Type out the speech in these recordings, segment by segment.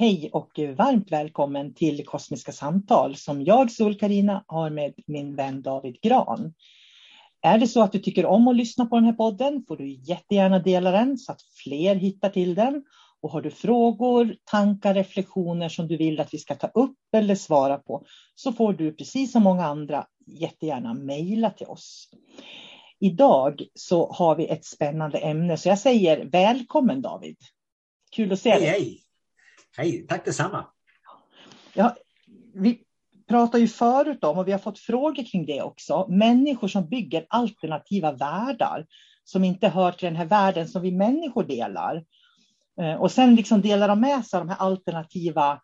Hej och varmt välkommen till Kosmiska samtal som jag, sol karina har med min vän David Gran. Är det så att du tycker om att lyssna på den här podden får du jättegärna dela den så att fler hittar till den. Och har du frågor, tankar, reflektioner som du vill att vi ska ta upp eller svara på så får du precis som många andra jättegärna mejla till oss. Idag så har vi ett spännande ämne så jag säger välkommen David. Kul att se dig. Hej, hej. Hej, tack detsamma. Ja, vi pratade ju förut om, och vi har fått frågor kring det också, människor som bygger alternativa världar som inte hör till den här världen som vi människor delar. Eh, och sen liksom delar de med sig av de här alternativa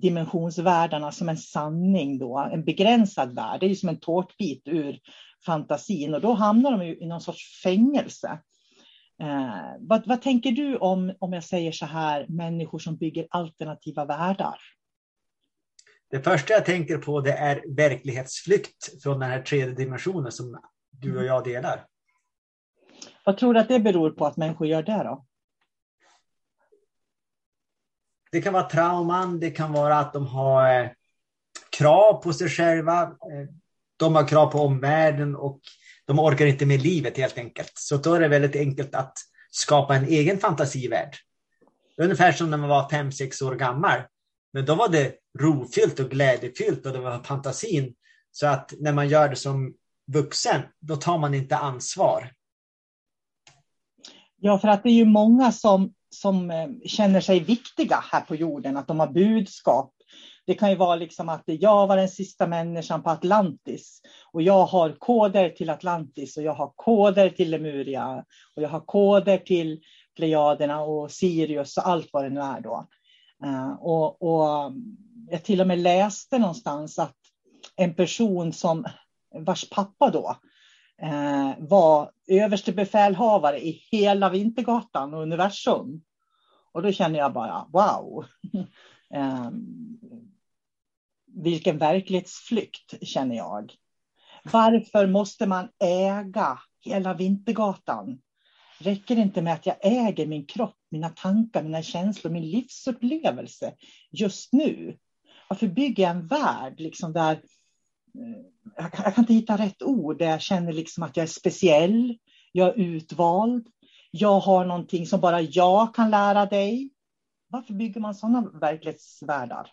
dimensionsvärldarna som en sanning, då, en begränsad värld. Det är ju som en tårtbit ur fantasin och då hamnar de ju i någon sorts fängelse. Eh, vad, vad, tänker du om, om jag säger så här, människor som bygger alternativa världar? Det första jag tänker på det är verklighetsflykt från den här tredje dimensionen som du och jag delar. Vad tror du att det beror på att människor gör det då? Det kan vara trauman, det kan vara att de har eh, krav på sig själva. Eh, de har krav på omvärlden och de orkar inte med livet helt enkelt. Så då är det väldigt enkelt att skapa en egen fantasivärld. Ungefär som när man var fem sex år gammal. Men då var det rofyllt och glädjefyllt och det var fantasin. Så att när man gör det som vuxen, då tar man inte ansvar. Ja, för att det är ju många som, som eh, känner sig viktiga här på jorden, att de har budskap det kan ju vara liksom att jag var den sista människan på Atlantis och jag har koder till Atlantis och jag har koder till Lemuria och jag har koder till Plejaderna och Sirius och allt vad det nu är då. Eh, och, och jag till och med läste någonstans att en person som vars pappa då eh, var överste befälhavare i hela Vintergatan och universum. Och då känner jag bara wow. Eh, vilken verklighetsflykt känner jag. Varför måste man äga hela Vintergatan? Räcker det inte med att jag äger min kropp, mina tankar, mina känslor, min livsupplevelse just nu? Varför bygger jag en värld liksom där eh, jag kan, jag kan inte hitta rätt ord, där jag känner liksom att jag är speciell, jag är utvald, jag har någonting som bara jag kan lära dig. Varför bygger man sådana verklighetsvärldar?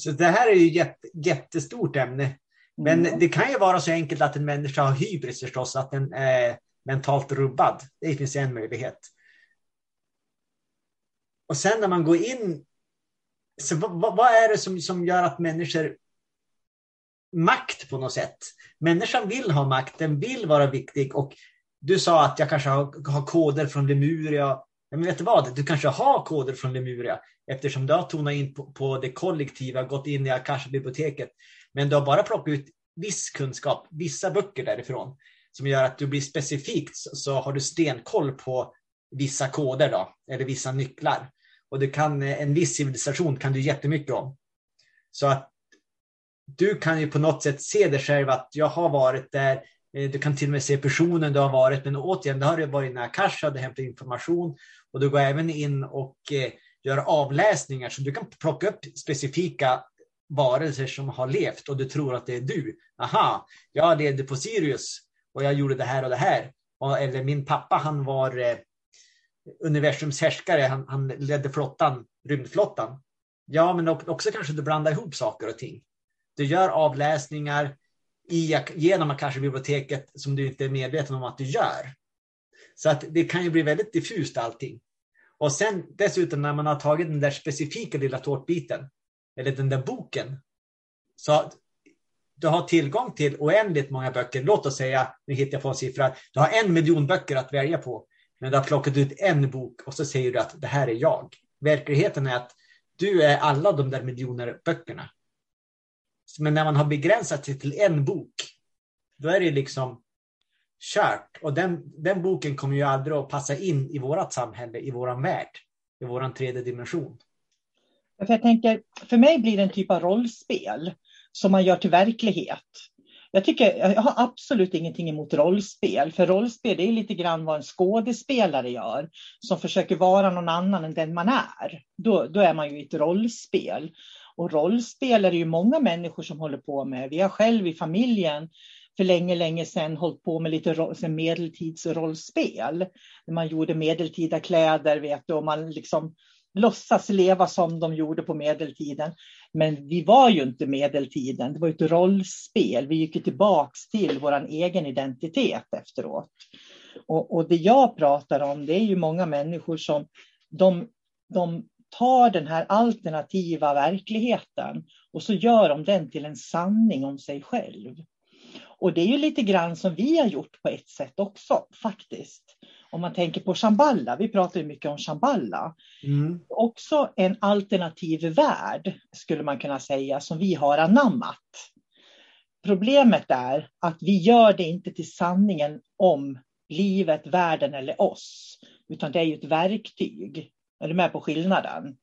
Så det här är ju ett jättestort ämne. Men mm. det kan ju vara så enkelt att en människa har hybris förstås, att den är mentalt rubbad. Det finns en möjlighet. Och sen när man går in, så vad, vad är det som, som gör att människor makt på något sätt? Människan vill ha makt, den vill vara viktig och du sa att jag kanske har, har koder från Lemuria. Men vet du vad? Du kanske har koder från Lemuria eftersom du har tonat in på, på det kollektiva, gått in i Akasha-biblioteket. Men du har bara plockat ut viss kunskap, vissa böcker därifrån som gör att du blir specifikt så har du stenkoll på vissa koder då, eller vissa nycklar. Och du kan, eh, en viss civilisation kan du jättemycket om. Så att du kan ju på något sätt se dig själv att jag har varit där. Eh, du kan till och med se personen du har varit, men återigen, det har du varit när Akash du hämtar information och du går även in och eh, gör avläsningar så du kan plocka upp specifika varelser som har levt och du tror att det är du. Aha, jag levde på Sirius och jag gjorde det här och det här. eller min pappa, han var eh, universums härskare, han, han ledde flottan, rymdflottan. Ja, men också kanske du blandar ihop saker och ting. Du gör avläsningar i, genom kanske biblioteket som du inte är medveten om att du gör. Så att det kan ju bli väldigt diffust allting. Och sen dessutom när man har tagit den där specifika lilla tårtbiten, eller den där boken, så du har tillgång till oändligt många böcker. Låt oss säga, nu hittar jag på en siffra, du har en miljon böcker att välja på. Men du har plockat ut en bok och så säger du att det här är jag. Verkligheten är att du är alla de där miljoner böckerna. Men när man har begränsat sig till en bok, då är det liksom kört. Och den, den boken kommer ju aldrig att passa in i vårt samhälle, i våran värld, i våran tredje dimension. För jag tänker, för mig blir det en typ av rollspel som man gör till verklighet. Jag, tycker, jag har absolut ingenting emot rollspel, för rollspel det är lite grann vad en skådespelare gör, som försöker vara någon annan än den man är. Då, då är man ju i ett rollspel. Och rollspel är det ju många människor som håller på med. Vi har själv i familjen för länge, länge sedan hållit på med lite medeltidsrollspel. Man gjorde medeltida kläder, vet du, och man liksom låtsas leva som de gjorde på medeltiden. Men vi var ju inte medeltiden, det var ett rollspel. Vi gick tillbaks till vår egen identitet efteråt. Och, och, det jag pratar om, det är ju många människor som de, de tar den här alternativa verkligheten och så gör de den till en sanning om sig själv. Och det är ju lite grann som vi har gjort på ett sätt också faktiskt. Om man tänker på Shamballa, vi pratar ju mycket om Shamballa. Mm. Också en alternativ värld skulle man kunna säga som vi har anammat. Problemet är att vi gör det inte till sanningen om livet, världen eller oss, utan det är ju ett verktyg. Är du med på skillnaden?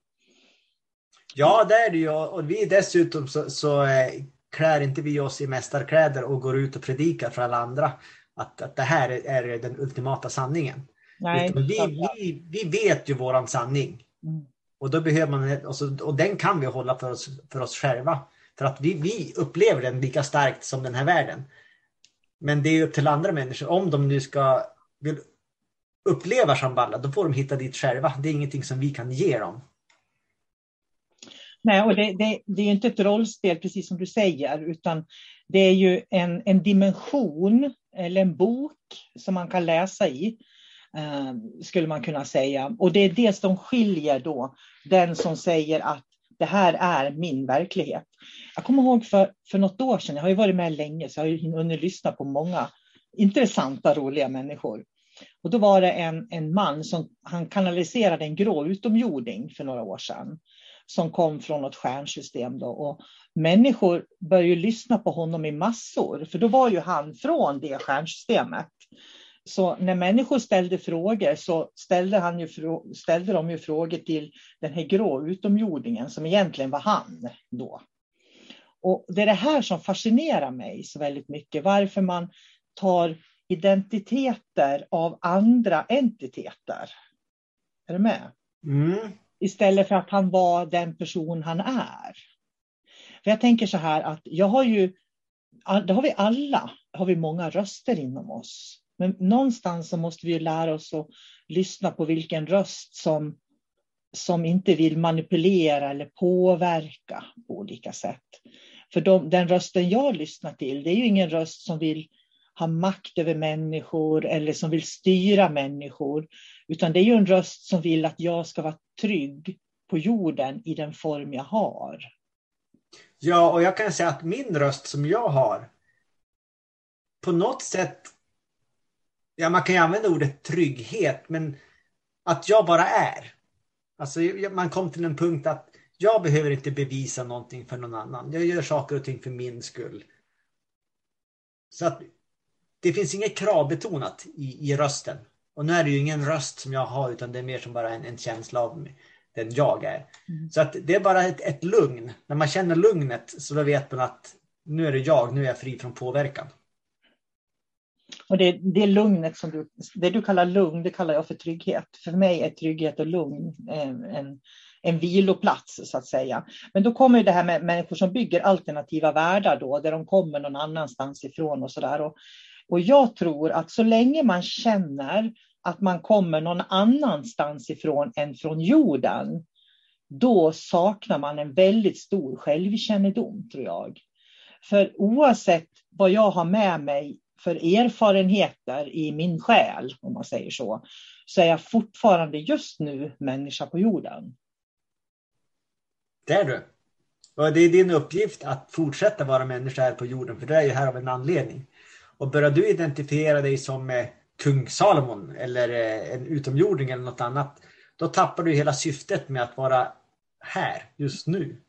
Ja, det är det ju. Och vi dessutom så, så eh, klär inte vi oss i mästarkläder och går ut och predikar för alla andra att, att det här är den ultimata sanningen. Nej, vi, vi, vi vet ju våran sanning. Mm. Och då behöver man, och, så, och den kan vi hålla för oss, för oss själva. För att vi, vi upplever den lika starkt som den här världen. Men det är upp till andra människor. Om de nu ska vill uppleva Shamballa, då får de hitta dit själva. Det är ingenting som vi kan ge dem. Nej, och det, det, det är inte ett rollspel precis som du säger, utan det är ju en, en dimension eller en bok som man kan läsa i, eh, skulle man kunna säga. Och det är det som skiljer då den som säger att det här är min verklighet. Jag kommer ihåg för, för något år sedan, jag har ju varit med länge, så jag har hunnit lyssna på många intressanta, roliga människor. Och då var det en, en man som han kanaliserade en grå utomjording för några år sedan. som kom från något stjärnsystem. Då. Och människor började ju lyssna på honom i massor, för då var ju han från det stjärnsystemet. Så när människor ställde frågor så ställde, han ju, ställde de ju frågor till den här grå utomjordingen som egentligen var han då. Och det är det här som fascinerar mig så väldigt mycket, varför man tar identiteter av andra entiteter. Är du med? Mm. Istället för att han var den person han är. För jag tänker så här att jag har ju, det har vi alla, har vi många röster inom oss. Men någonstans så måste vi lära oss att lyssna på vilken röst som, som inte vill manipulera eller påverka på olika sätt. För de, den rösten jag lyssnar till, det är ju ingen röst som vill ha makt över människor eller som vill styra människor. Utan det är ju en röst som vill att jag ska vara trygg på jorden i den form jag har. Ja, och jag kan säga att min röst som jag har på något sätt, ja man kan ju använda ordet trygghet, men att jag bara är. Alltså man kom till en punkt att jag behöver inte bevisa någonting för någon annan. Jag gör saker och ting för min skull. Så att det finns inget kravbetonat i, i rösten. Och nu är det ju ingen röst som jag har utan det är mer som bara en, en känsla av den jag är. Mm. Så att det är bara ett, ett lugn. När man känner lugnet så då vet man att nu är det jag, nu är jag fri från påverkan. Och det, det lugnet som du, det du kallar lugn, det kallar jag för trygghet. För mig är trygghet och lugn en, en, en viloplats så att säga. Men då kommer det här med människor som bygger alternativa världar då, där de kommer någon annanstans ifrån och sådär. Och, och jag tror att så länge man känner att man kommer någon annanstans ifrån än från jorden, då saknar man en väldigt stor självkännedom, tror jag. För oavsett vad jag har med mig för erfarenheter i min själ, om man säger så, så är jag fortfarande just nu människa på jorden. Det är du. Och det är din uppgift att fortsätta vara människa här på jorden, för du är ju här av en anledning. Och börjar du identifiera dig som eh, kung Salomon eller eh, en utomjording eller något annat, då tappar du hela syftet med att vara här just nu.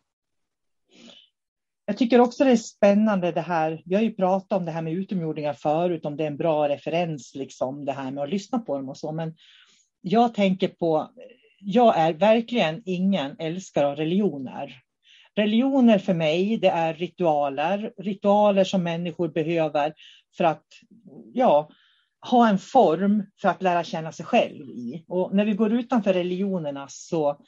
Jag tycker också det är spännande det här. Vi har ju pratat om det här med utomjordingar förut, om det är en bra referens, liksom det här med att lyssna på dem och så. Men jag tänker på, jag är verkligen ingen älskare av religioner. Religioner för mig, det är ritualer, ritualer som människor behöver för att ja, ha en form för att lära känna sig själv i. Och när vi går utanför religionerna så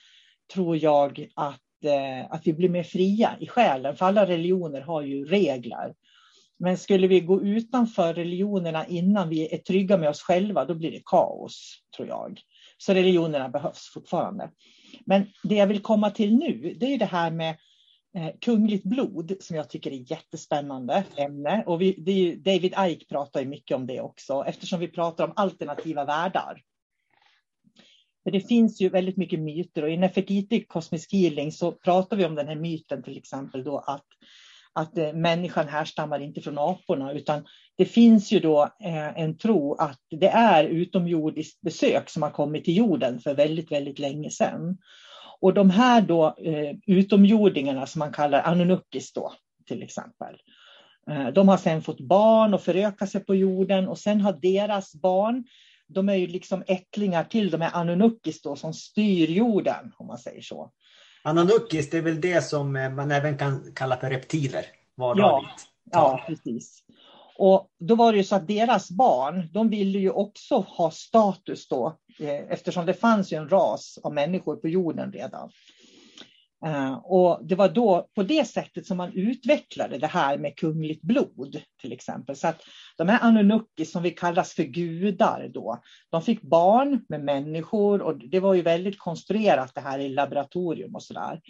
tror jag att, eh, att vi blir mer fria i själen, för alla religioner har ju regler. Men skulle vi gå utanför religionerna innan vi är trygga med oss själva, då blir det kaos, tror jag. Så religionerna behövs fortfarande. Men det jag vill komma till nu, det är det här med Eh, kungligt blod som jag tycker är jättespännande ämne. Och vi, det, David Ike pratar ju mycket om det också eftersom vi pratar om alternativa världar. För det finns ju väldigt mycket myter och i Nefertiti Cosmic Healing så pratar vi om den här myten till exempel då att, att eh, människan härstammar inte från aporna utan det finns ju då eh, en tro att det är utomjordiskt besök som har kommit till jorden för väldigt, väldigt länge sedan. Och de här då eh, utomjordingarna som man kallar Anunnukis då till exempel. Eh, de har sedan fått barn och förökat sig på jorden och sen har deras barn, de är ju liksom ättlingar till de här Anunnukis då som styr jorden om man säger så. Anunnukis, det är väl det som eh, man även kan kalla för reptiler? Ja, ja, precis. Och då var det ju så att deras barn, de ville ju också ha status då, eh, eftersom det fanns ju en ras av människor på jorden redan. Eh, och det var då på det sättet som man utvecklade det här med kungligt blod till exempel. Så att de här Anunnaki som vi kallas för gudar då, de fick barn med människor och det var ju väldigt konstruerat det här i laboratorium och sådär.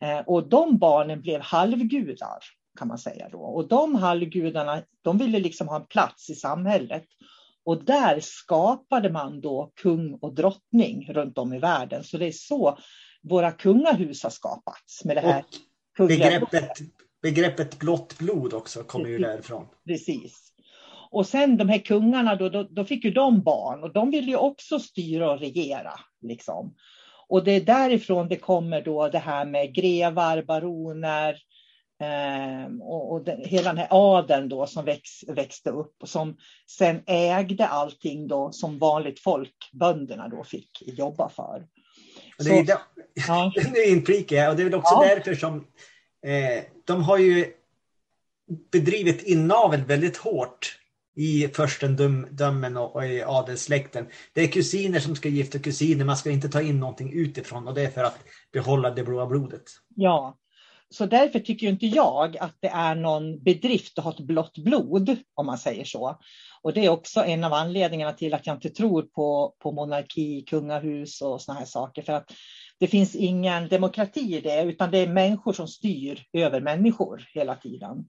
Eh, och de barnen blev halvgudar kan man säga då. Och de halvgudarna, de ville liksom ha en plats i samhället. Och där skapade man då kung och drottning runt om i världen. Så det är så våra kungahus har skapats med det här. Och begreppet, begreppet blått blod också kommer ju därifrån. Precis. Och sen de här kungarna, då, då, då, fick ju de barn och de ville ju också styra och regera. Liksom. Och det är därifrån det kommer då det här med grevar, baroner, eh, och, och den, hela den här adeln då som väx, växte upp och som sen ägde allting då som vanligt folk, bönderna då fick jobba för. Och det är, ja. nu inflikar jag och det är väl också ja. därför som eh, de har ju bedrivit inavel väldigt hårt i furstendömen och, och i adelssläkten. Det är kusiner som ska gifta kusiner, man ska inte ta in någonting utifrån och det är för att behålla det blåa blodet. Ja, så därför tycker inte jag att det är någon bedrift att ha ett blått blod, om man säger så. Och det är också en av anledningarna till att jag inte tror på, på monarki, kungahus och såna här saker. För att det finns ingen demokrati i det, utan det är människor som styr över människor hela tiden.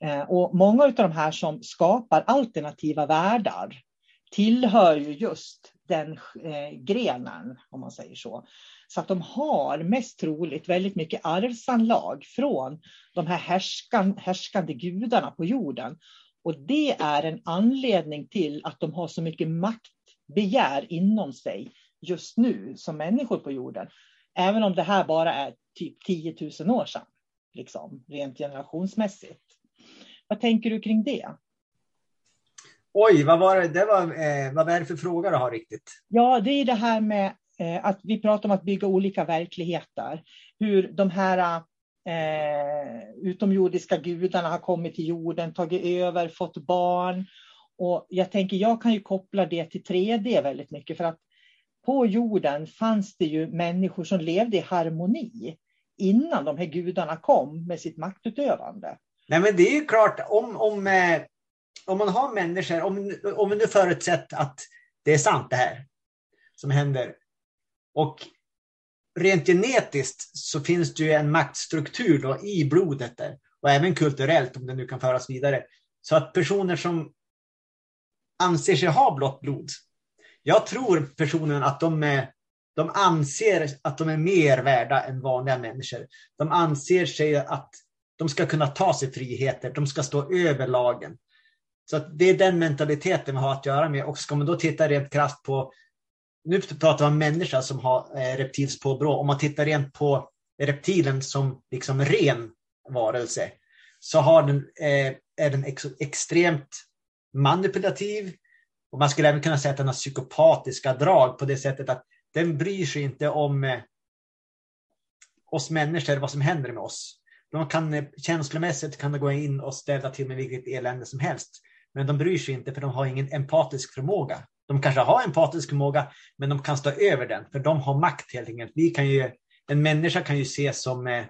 Eh, och många av de här som skapar alternativa världar tillhör ju just den eh, grenen, om man säger så. Så att de har mest troligt väldigt mycket arvsanlag från de här härskan, härskande gudarna på jorden. Och det är en anledning till att de har så mycket maktbegär inom sig just nu som människor på jorden. Även om det här bara är typ 10 000 år sedan, liksom, rent generationsmässigt. Vad tänker du kring det? Oj, vad var det, det var, eh, vad är det för fråga du har riktigt? Ja, det är det här med Eh, att vi pratar om att bygga olika verkligheter. Hur de här eh, utomjordiska gudarna har kommit till jorden, tagit över, fått barn. Och jag tänker, jag kan ju koppla det till 3D väldigt mycket för att på jorden fanns det ju människor som levde i harmoni innan de här gudarna kom med sitt maktutövande. Nej, men det är ju klart, om, om, eh, om man har människor, om, om vi nu förutsätter att det är sant det här som händer. Och rent genetiskt så finns det ju en maktstruktur då i blodet där, och även kulturellt om det nu kan föras vidare. Så att personer som anser sig ha blått blod, jag tror personen att de, är, de anser att de är mer värda än vanliga människor. De anser sig att de ska kunna ta sig friheter, de ska stå över lagen. Så det är den mentaliteten vi har att göra med. Och ska man då titta rent krasst på, nu pratar vi om människa som har eh, reptilspåbrå, om man tittar rent på reptilen som liksom ren varelse, så har den, eh, är den ex extremt manipulativ. Och man skulle även kunna säga att den har psykopatiska drag på det sättet att den bryr sig inte om eh, oss människor, vad som händer med oss. De kan eh, känslomässigt kan de gå in och ställa till med vilket elände som helst. Men de bryr sig inte för de har ingen empatisk förmåga. De kanske har empatisk förmåga, men de kan stå över den, för de har makt helt enkelt. Vi kan ju, en människa kan ju ses som, eh,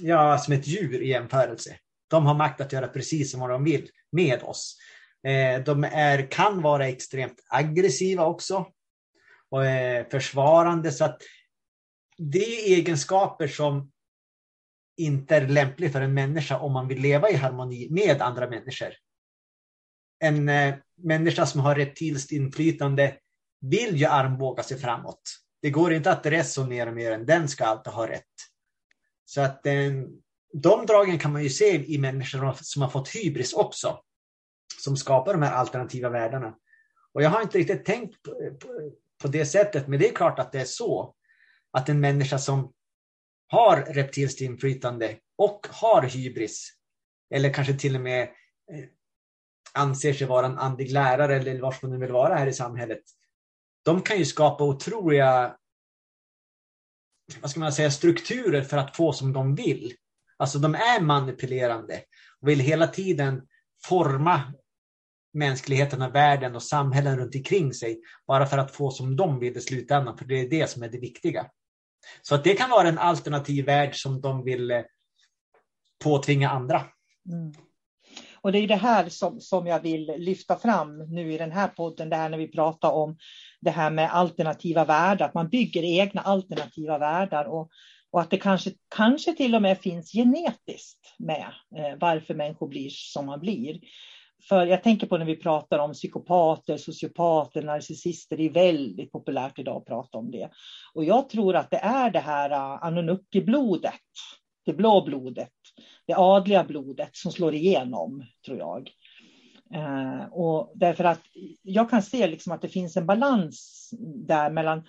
ja, som ett djur i jämförelse. De har makt att göra precis som de vill med oss. Eh, de är, kan vara extremt aggressiva också och eh, försvarande. Så att det är egenskaper som inte är lämpliga för en människa om man vill leva i harmoni med andra människor. En eh, människa som har reptilskt inflytande vill ju armbåga sig framåt. Det går inte att resonera mer än den ska alltid ha rätt. Så att eh, de dragen kan man ju se i människor som har fått hybris också, som skapar de här alternativa världarna. Och jag har inte riktigt tänkt på, det sättet, men det är klart att det är så. Att en människa som har reptilskt inflytande och har hybris, eller kanske till och med eh, anser sig vara en andlig lärare eller vad man nu vill vara här i samhället, de kan ju skapa otroliga vad ska man säga, strukturer för att få som de vill. Alltså de är manipulerande och vill hela tiden forma mänskligheten och världen och samhällen runt omkring sig bara för att få som de vill i slutändan, för det är det som är det viktiga. Så att det kan vara en alternativ värld som de vill eh, påtvinga andra. Mm. Och det är det här som, som jag vill lyfta fram nu i den här podden, det här när vi pratar om det här med alternativa världar, att man bygger egna alternativa världar och, och att det kanske, kanske till och med finns genetiskt med eh, varför människor blir som man blir. För jag tänker på när vi pratar om psykopater, sociopater, narcissister, det är väldigt populärt idag att prata om det. Och jag tror att det är det här uh, Anunnaki-blodet, det blå blodet, det adliga blodet som slår igenom, tror jag. Eh, och därför att jag kan se liksom att det finns en balans där mellan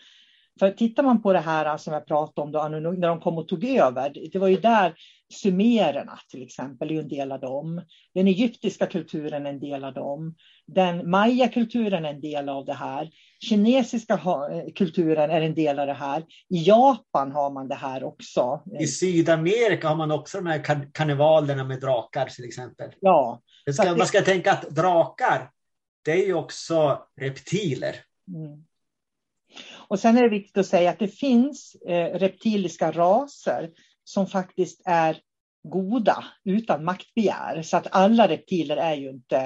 För tittar man på det här som jag pratade om då, när de kom och tog över, det var ju där sumererna till exempel är en del av dem. Den egyptiska kulturen är en del av dem. Den mayakulturen är en del av det här. Kinesiska kulturen är en del av det här. I Japan har man det här också. I Sydamerika har man också de här karnevalerna med drakar till exempel. Ja. Ska, man ska tänka att drakar, det är ju också reptiler. Mm. Och sen är det viktigt att säga att det finns eh, reptiliska raser som faktiskt är goda utan maktbegär. Så att alla reptiler är ju inte,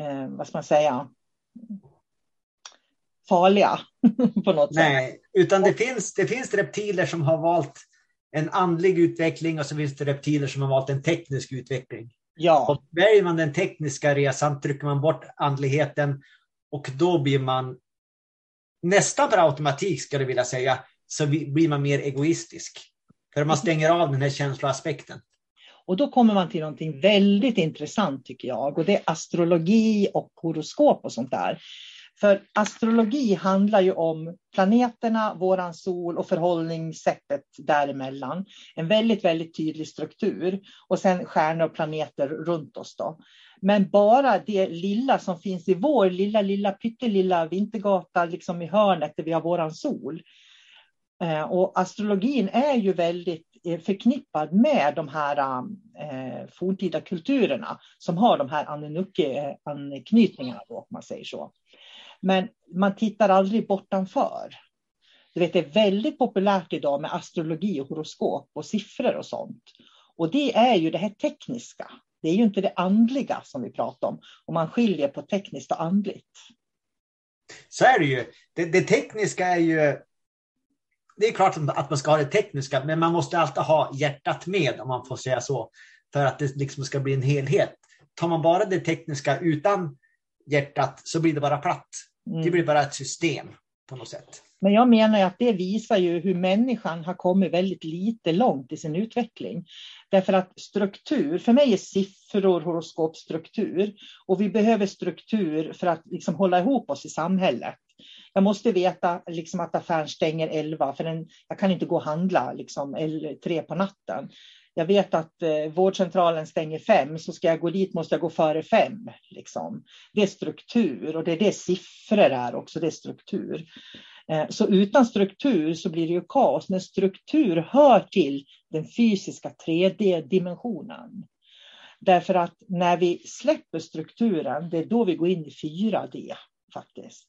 eh, vad ska man säga, farliga på något Nej, sätt. utan det finns, det finns reptiler som har valt en andlig utveckling och så finns det reptiler som har valt en teknisk utveckling. Ja. Och väljer man den tekniska resan trycker man bort andligheten och då blir man nästan per automatik, skulle jag vilja säga, så blir man mer egoistisk. För man stänger av den här känsloaspekten. Och då kommer man till någonting väldigt intressant tycker jag. Och det är astrologi och horoskop och sånt där. För astrologi handlar ju om planeterna, våran sol och förhållningssättet däremellan. En väldigt, väldigt tydlig struktur. Och sen stjärnor och planeter runt oss. Då. Men bara det lilla som finns i vår lilla, lilla, pyttelilla vintergata liksom i hörnet där vi har våran sol. Eh, och astrologin är ju väldigt eh, förknippad med de här eh, forntida kulturerna som har de här Anunnaki-anknytningarna, om man säger så. Men man tittar aldrig bortanför. Du vet, det är väldigt populärt idag med astrologi och horoskop och siffror och sånt. Och det är ju det här tekniska. Det är ju inte det andliga som vi pratar om. Om man skiljer på tekniskt och andligt. Så är det ju. Det, det tekniska är ju det är klart att man ska ha det tekniska, men man måste alltid ha hjärtat med om man får säga så. För att det liksom ska bli en helhet. Tar man bara det tekniska utan hjärtat så blir det bara platt. Mm. Det blir bara ett system på något sätt. Men jag menar att det visar ju hur människan har kommit väldigt lite långt i sin utveckling. Därför att struktur, för mig är siffror horoskopstruktur och vi behöver struktur för att liksom hålla ihop oss i samhället. Jag måste veta liksom att affären stänger 11 för den, jag kan inte gå och handla liksom, tre på natten. Jag vet att eh, vårdcentralen stänger fem, så ska jag gå dit måste jag gå före fem. Liksom. Det är struktur och det är det siffror är också, det är struktur. Eh, så utan struktur så blir det ju kaos, men struktur hör till den fysiska 3D-dimensionen. Därför att när vi släpper strukturen, det är då vi går in i 4D faktiskt.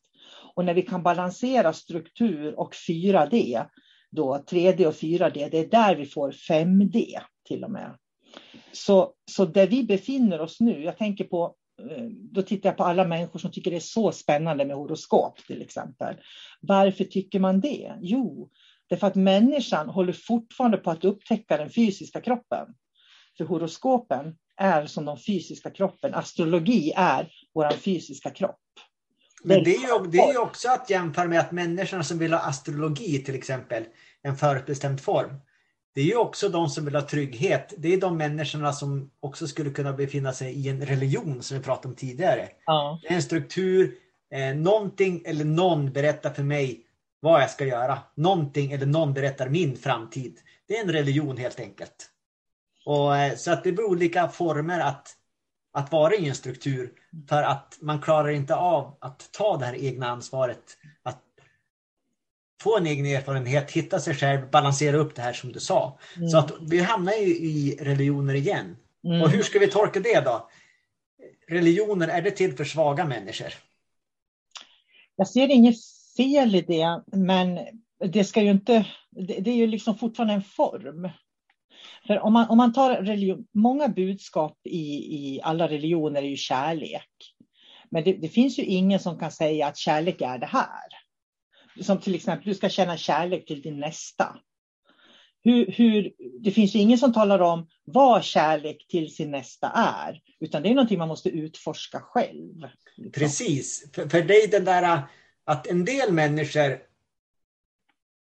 Och när vi kan balansera struktur och 4D, då 3D och 4D, det är där vi får 5D till och med. Så, så där vi befinner oss nu, jag tänker på eh, då tittar jag på alla människor som tycker det är så spännande med horoskop till exempel. Varför tycker man det? Jo, det är för att människan håller fortfarande på att upptäcka den fysiska kroppen. För horoskopen är som den fysiska kroppen. Astrologi är vår fysiska kropp. Men det är, ju, det är ju också att jämföra med att människorna som vill ha astrologi till exempel, en förutbestämd form. Det är ju också de som vill ha trygghet. Det är de människorna som också skulle kunna befinna sig i en religion som vi pratade om tidigare. Ja. En struktur, eh, någonting eller någon berättar för mig vad jag ska göra. Någonting eller någon berättar min framtid. Det är en religion helt enkelt. Och, eh, så att det blir olika former att att vara i en struktur för att man klarar inte av att ta det här egna ansvaret. Att få en egen erfarenhet, hitta sig själv, balansera upp det här som du sa. Mm. Så att vi hamnar ju i religioner igen. Mm. Och hur ska vi tolka det då? Religioner, är det till för svaga människor? Jag ser inget fel i det, men det ska ju inte, det är ju liksom fortfarande en form. För om man, om man tar religion, många budskap i, i alla religioner är ju kärlek. Men det, det, finns ju ingen som kan säga att kärlek är det här. Som till exempel, du ska känna kärlek till din nästa. Hur, hur, det finns ju ingen som talar om vad kärlek till sin nästa är. Utan det är någonting man måste utforska själv. Liksom. Precis. För, för dig den där att en del människor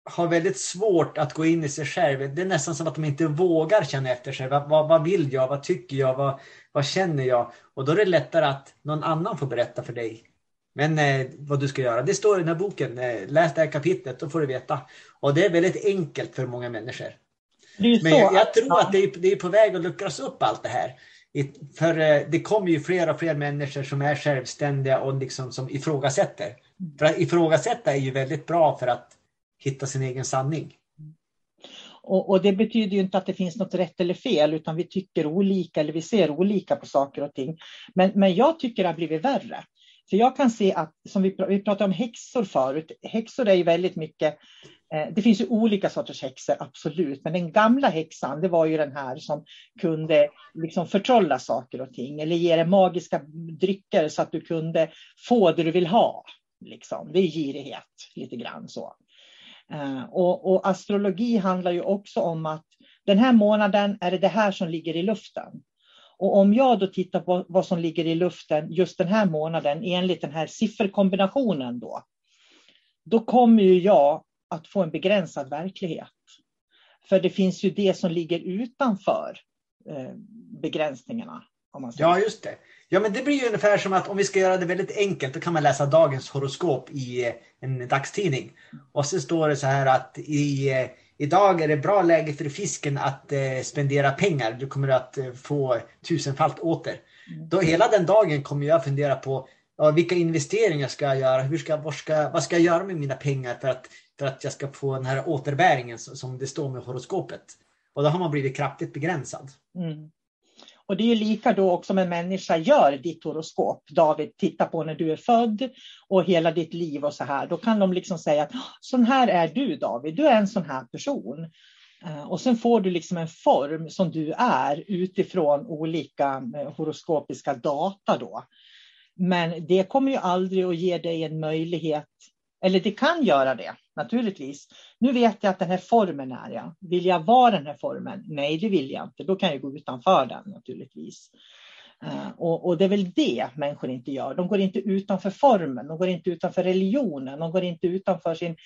har väldigt svårt att gå in i sig själv. Det är nästan som att de inte vågar känna efter sig. Vad, vad, vad vill jag? Vad tycker jag? Vad, vad känner jag? Och då är det lättare att någon annan får berätta för dig men eh, vad du ska göra, det står i den här boken. Eh, läs det här kapitlet, då får du veta. Och det är väldigt enkelt för många människor. Men jag, jag, tror att det är, det är på väg att luckras upp allt det här. För eh, det kommer ju fler och fler människor som är självständiga och liksom som ifrågasätter. För att ifrågasätta är ju väldigt bra för att hitta sin egen sanning. Och, och, det betyder ju inte att det finns något rätt eller fel, utan vi tycker olika eller vi ser olika på saker och ting. Men, men jag tycker det har blivit värre. För jag kan se att, som vi, vi pratade om häxor förut, häxor är ju väldigt mycket eh, det finns ju olika sorters häxor, absolut. Men den gamla häxan, det var ju den här som kunde liksom förtrolla saker och ting. Eller ge dig magiska drycker så att du kunde få det du vill ha. Liksom. Det är girighet, lite grann så. Eh, och, och, astrologi handlar ju också om att den här månaden är det det här som ligger i luften. Och om jag då tittar på vad som ligger i luften just den här månaden enligt den här sifferkombinationen då. Då kommer ju jag att få en begränsad verklighet. För det finns ju det som ligger utanför eh, begränsningarna. ja, just det. Ja, men det blir ju ungefär som att om vi ska göra det väldigt enkelt, då kan man läsa dagens horoskop i eh, en dagstidning. Och så står det så här att i, eh, idag är det bra läge för fisken att eh, spendera pengar. Du kommer att eh, få tusenfalt åter. Mm. Då hela den dagen kommer jag fundera på ja, vilka investeringar ska jag göra? Hur ska, ska, vad ska jag göra med mina pengar för att, för att jag ska få den här återbäringen som det står med horoskopet? Och då har man blivit kraftigt begränsad. Mm. Och det är lika då också en människa gör ditt horoskop. David, titta på när du är född och hela ditt liv och så här. Då kan de liksom säga att sån här är du David, du är en sån här person. Eh, och sen får du liksom en form som du är utifrån olika eh, horoskopiska data då. Men det kommer ju aldrig att ge dig en möjlighet, eller det kan göra det naturligtvis. Nu vet jag att den här formen är jag. Vill jag vara den här formen? Nej, det vill jag inte. Då kan jag gå utanför den naturligtvis. Uh, och, och, det är väl det människor inte gör. De går inte utanför formen, de går inte utanför religionen, de går inte utanför sin,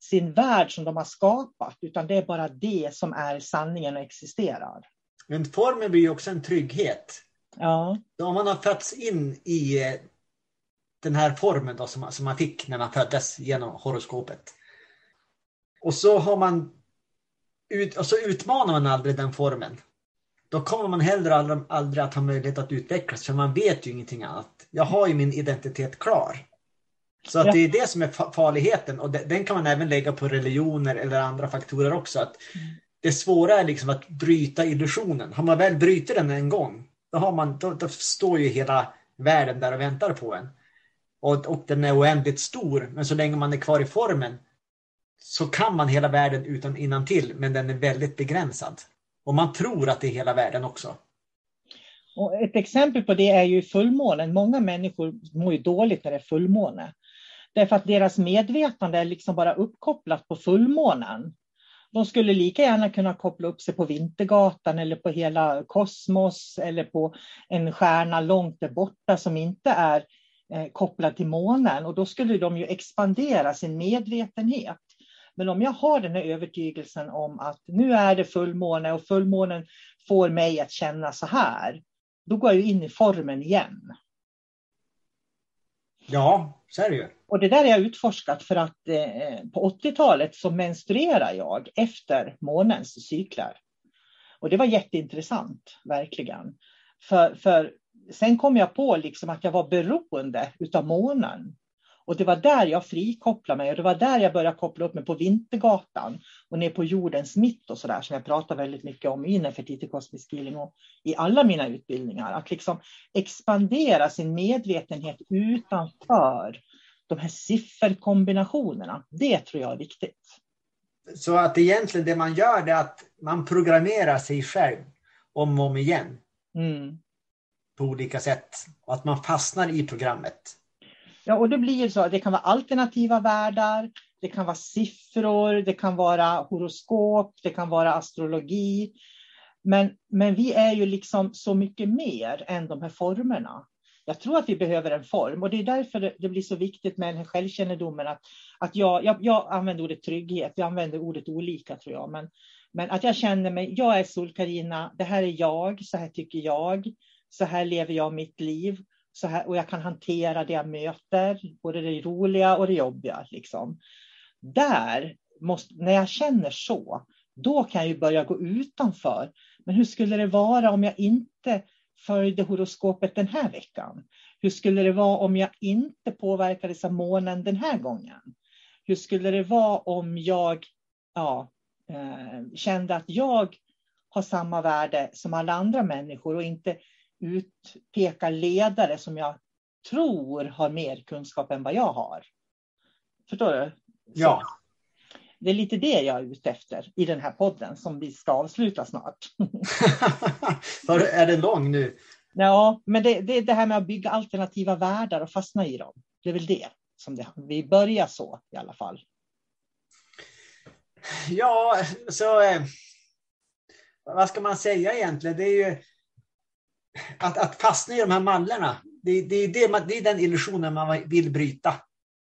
sin värld som de har skapat, utan det är bara det som är sanningen och existerar. Men formen blir ju också en trygghet. Ja. Om man har fötts in i eh, den här formen då, som, som man fick när man föddes genom horoskopet. Och så har man ut, och så utmanar man aldrig den formen. Då kommer man heller aldrig, aldrig att ha möjlighet att utvecklas för man vet ju ingenting annat. Jag har ju min identitet klar. Så att det är det som är farligheten och den kan man även lägga på religioner eller andra faktorer också. Att mm. Det svåra är liksom att bryta illusionen. Har man väl brutit den en gång, då, har man, då, då står ju hela världen där och väntar på en. Och, och den är oändligt stor, men så länge man är kvar i formen så kan man hela världen utan innan till, men den är väldigt begränsad. Och man tror att det är hela världen också. Och ett exempel på det är ju fullmånen. Många människor mår ju dåligt när det är fullmåne. Därför att deras medvetande är liksom bara uppkopplat på fullmånen. De skulle lika gärna kunna koppla upp sig på Vintergatan eller på hela kosmos eller på en stjärna långt där borta som inte är eh, kopplad till månen. Och då skulle de ju expandera sin medvetenhet. Men om jag har den här övertygelsen om att nu är det fullmåne och fullmånen får mig att känna så här, då går jag in i formen igen. Ja, så är det ju. Och det där har jag utforskat för att eh, på 80-talet så menstruerar jag efter månens cykler. Och det var jätteintressant, verkligen. För, för sen kom jag på liksom att jag var beroende utav månen. Och det var där jag frikopplade mig och det var där jag började koppla upp mig på Vintergatan och ner på jordens mitt och så där som jag pratar väldigt mycket om i Nefertiti Kosmisk Healing och i alla mina utbildningar. Att liksom expandera sin medvetenhet utanför de här sifferkombinationerna. Det tror jag är viktigt. Så att egentligen det man gör är att man programmerar sig själv om och om igen. Mm. På olika sätt. Och att man fastnar i programmet. Ja, och det blir så. Det kan vara alternativa världar, det kan vara siffror, det kan vara horoskop, det kan vara astrologi. Men, men vi är ju liksom så mycket mer än de här formerna. Jag tror att vi behöver en form och det är därför det blir så viktigt med den här självkännedomen. Att, att jag, jag, jag använder ordet trygghet, jag använder ordet olika tror jag. Men, men att jag känner mig, jag är sol -Carina, det här är jag, så här tycker jag, så här lever jag mitt liv så här, och jag kan hantera det jag möter, både det roliga och det jobbiga. Liksom. Där, måste, när jag känner så, då kan jag ju börja gå utanför. Men hur skulle det vara om jag inte följde horoskopet den här veckan? Hur skulle det vara om jag inte påverkades av månen den här gången? Hur skulle det vara om jag ja, eh, kände att jag har samma värde som alla andra människor och inte utpekar ledare som jag tror har mer kunskap än vad jag har. Förstår du? Ja. Så det är lite det jag är ute efter i den här podden som vi ska avsluta snart. är den lång nu? Ja, men det, det är det här med att bygga alternativa världar och fastna i dem. Det är väl det som det, vi börjar så i alla fall. Ja, så eh, vad ska man säga egentligen? Det är ju att, att fastna i de här mallarna. Det, det, det, det är den illusionen man vill bryta.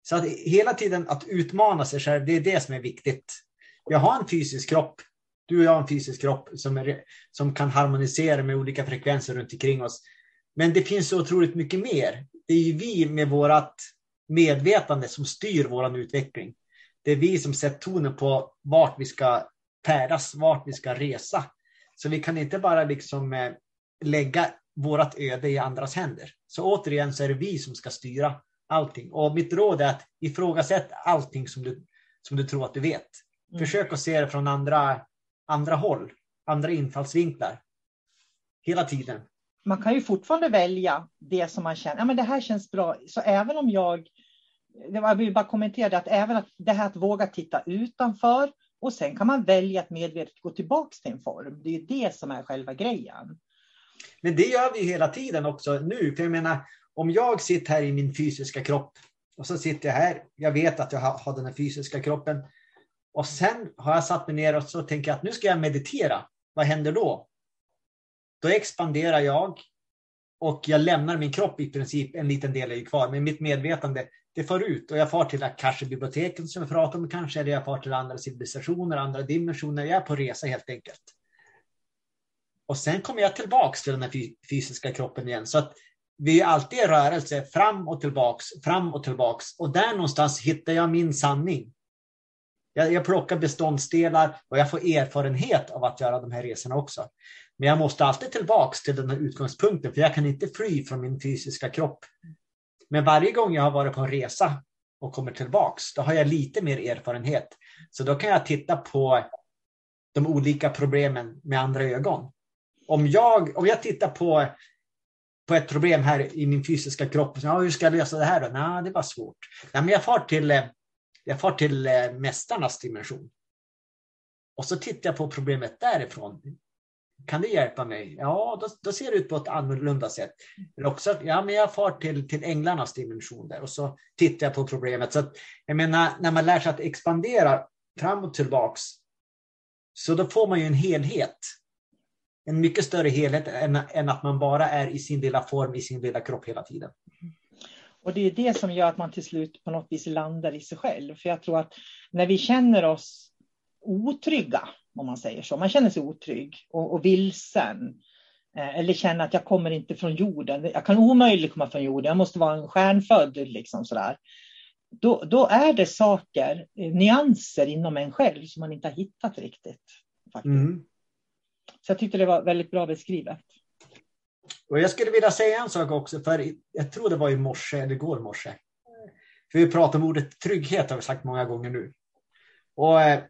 Så att hela tiden att utmana sig själv, det är det som är viktigt. Jag har en fysisk kropp. Du och jag har en fysisk kropp som, är, som kan harmonisera med olika frekvenser runt omkring oss. Men det finns så otroligt mycket mer. Det är ju vi med vårt medvetande som styr vår utveckling. Det är vi som sätter tonen på vart vi ska färdas, vart vi ska resa. Så vi kan inte bara liksom eh, lägga vårt öde i andras händer. Så återigen så är det vi som ska styra allting. Och mitt råd är att ifrågasätta allting som du, som du tror att du vet. Mm. Försök att se det från andra, andra håll, andra infallsvinklar. Hela tiden. Man kan ju fortfarande välja det som man känner, ja men det här känns bra. Så även om jag, jag vill bara kommentera det, att även att det här att våga titta utanför och sen kan man välja att medvetet gå tillbaka till en form. Det är det som är själva grejen. Men det gör vi hela tiden också nu. För jag menar, om jag sitter här i min fysiska kropp och så sitter jag här. Jag vet att jag har den här fysiska kroppen. Och sen har jag satt mig ner och så tänker jag att nu ska jag meditera. Vad händer då? Då expanderar jag och jag lämnar min kropp i princip. En liten del är ju kvar, men mitt medvetande det far ut och jag far till kanske biblioteket som jag pratade om, kanske eller jag far till andra civilisationer, andra dimensioner. Jag är på resa helt enkelt. Och sen kommer jag tillbaks till den här fysiska kroppen igen. Så att vi är alltid i rörelse fram och tillbaks, fram och tillbaks. Och där någonstans hittar jag min sanning. Jag, jag plockar beståndsdelar och jag får erfarenhet av att göra de här resorna också. Men jag måste alltid tillbaks till den här utgångspunkten, för jag kan inte fly från min fysiska kropp. Men varje gång jag har varit på en resa och kommer tillbaks, då har jag lite mer erfarenhet. Så då kan jag titta på de olika problemen med andra ögon. Om jag, om jag tittar på på ett problem här i min fysiska kropp. Ja, hur ska jag lösa det här då? Nej, det var svårt. Nej, men jag far till, eh, jag far till eh, mästarnas dimension. Och så tittar jag på problemet därifrån. Kan det hjälpa mig? Ja, då, då ser det ut på ett annorlunda sätt. Eller också, ja, men jag far till, till änglarnas dimension där och så tittar jag på problemet. Så att, jag menar, när man lär sig att expandera fram och tillbaks, så då får man ju en helhet en mycket större helhet än, än att man bara är i sin lilla form, i sin lilla kropp hela tiden. Och det är det som gör att man till slut på något vis landar i sig själv. För jag tror att när vi känner oss otrygga, om man säger så, man känner sig otrygg och, och vilsen, eh, eller känner att jag kommer inte från jorden, jag kan omöjligt komma från jorden, jag måste vara en stjärnfödd, liksom sådär. Då, då är det saker, eh, nyanser inom en själv som man inte har hittat riktigt. Faktiskt. Mm. Så jag tyckte det var väldigt bra beskrivet. Och jag skulle vilja säga en sak också, för jag tror det var i morse eller igår morse. För vi pratar om ordet trygghet har vi sagt många gånger nu. Och eh,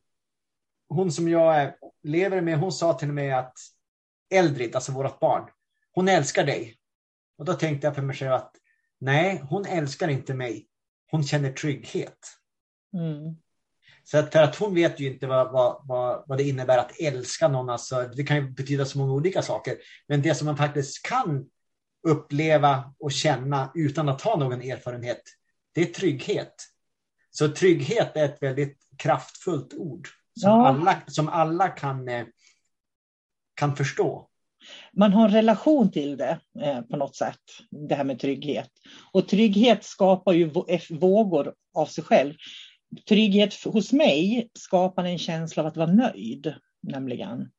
hon som jag eh, lever med, hon sa till mig att Eldrid, alltså vårt barn, hon älskar dig. Och då tänkte jag för mig själv att nej, hon älskar inte mig. Hon känner trygghet. Mm. Så att för att hon vet ju inte vad, vad, vad, vad det innebär att älska någon. Alltså, det kan ju betyda så många olika saker. Men det som man faktiskt kan uppleva och känna utan att ha någon erfarenhet, det är trygghet. Så trygghet är ett väldigt kraftfullt ord som, ja. alla, som alla kan, eh, kan förstå. Man har en relation till det eh, på något sätt, det här med trygghet. Och trygghet skapar ju vågor av sig själv trygghet hos mig skapar en känsla av att vara nöjd, nämligen.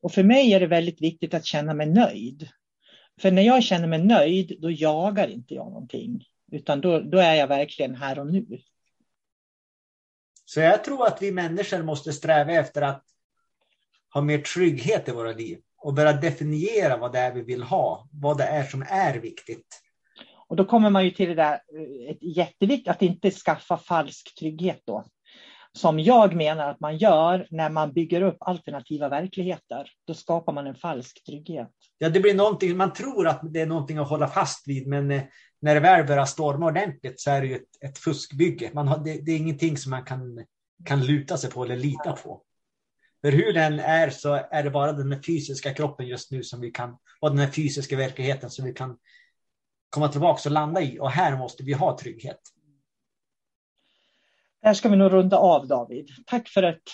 Och för mig är det väldigt viktigt att känna mig nöjd. För när jag känner mig nöjd, då jagar inte jag någonting. Utan då, då är jag verkligen här och nu. Så jag tror att vi människor måste sträva efter att ha mer trygghet i våra liv och börja definiera vad det är vi vill ha, vad det är som är viktigt. Och då kommer man ju till det där eh, ett jätteviktigt att inte skaffa falsk trygghet då. Som jag menar att man gör när man bygger upp alternativa verkligheter. Då skapar man en falsk trygghet. Ja, det blir någonting, man tror att det är någonting att hålla fast vid, men eh, när det väl börjar storma ordentligt så är det ju ett, ett fuskbygge. Man har, det, det, är ingenting som man kan, kan luta sig på eller lita på. För hur den är så är det bara den fysiska kroppen just nu som vi kan, och den fysiska verkligheten som vi kan komma tillbaka och landa i. Och här måste vi ha trygghet. Här ska vi nog runda av David. Tack för ett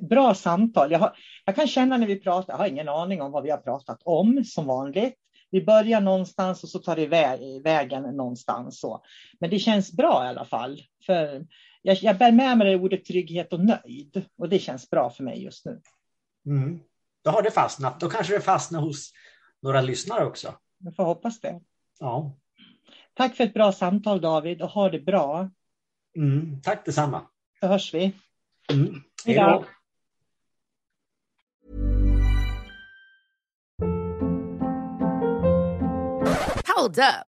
bra samtal. Jag, har, jag kan känna när vi pratar, jag har ingen aning om vad vi har pratat om som vanligt. Vi börjar någonstans och så tar det vägen någonstans. Så. Men det känns bra i alla fall. För jag, jag bär med mig det ordet trygghet och nöjd. Och det känns bra för mig just nu. Mm. Då har det fastnat. Då kanske det fastnar hos några lyssnare också. Jag får hoppas det. Ja. Tack för ett bra samtal David och ha det bra. Mm. Tack detsamma. Så hörs vi. Mm. Hej då. Hold up.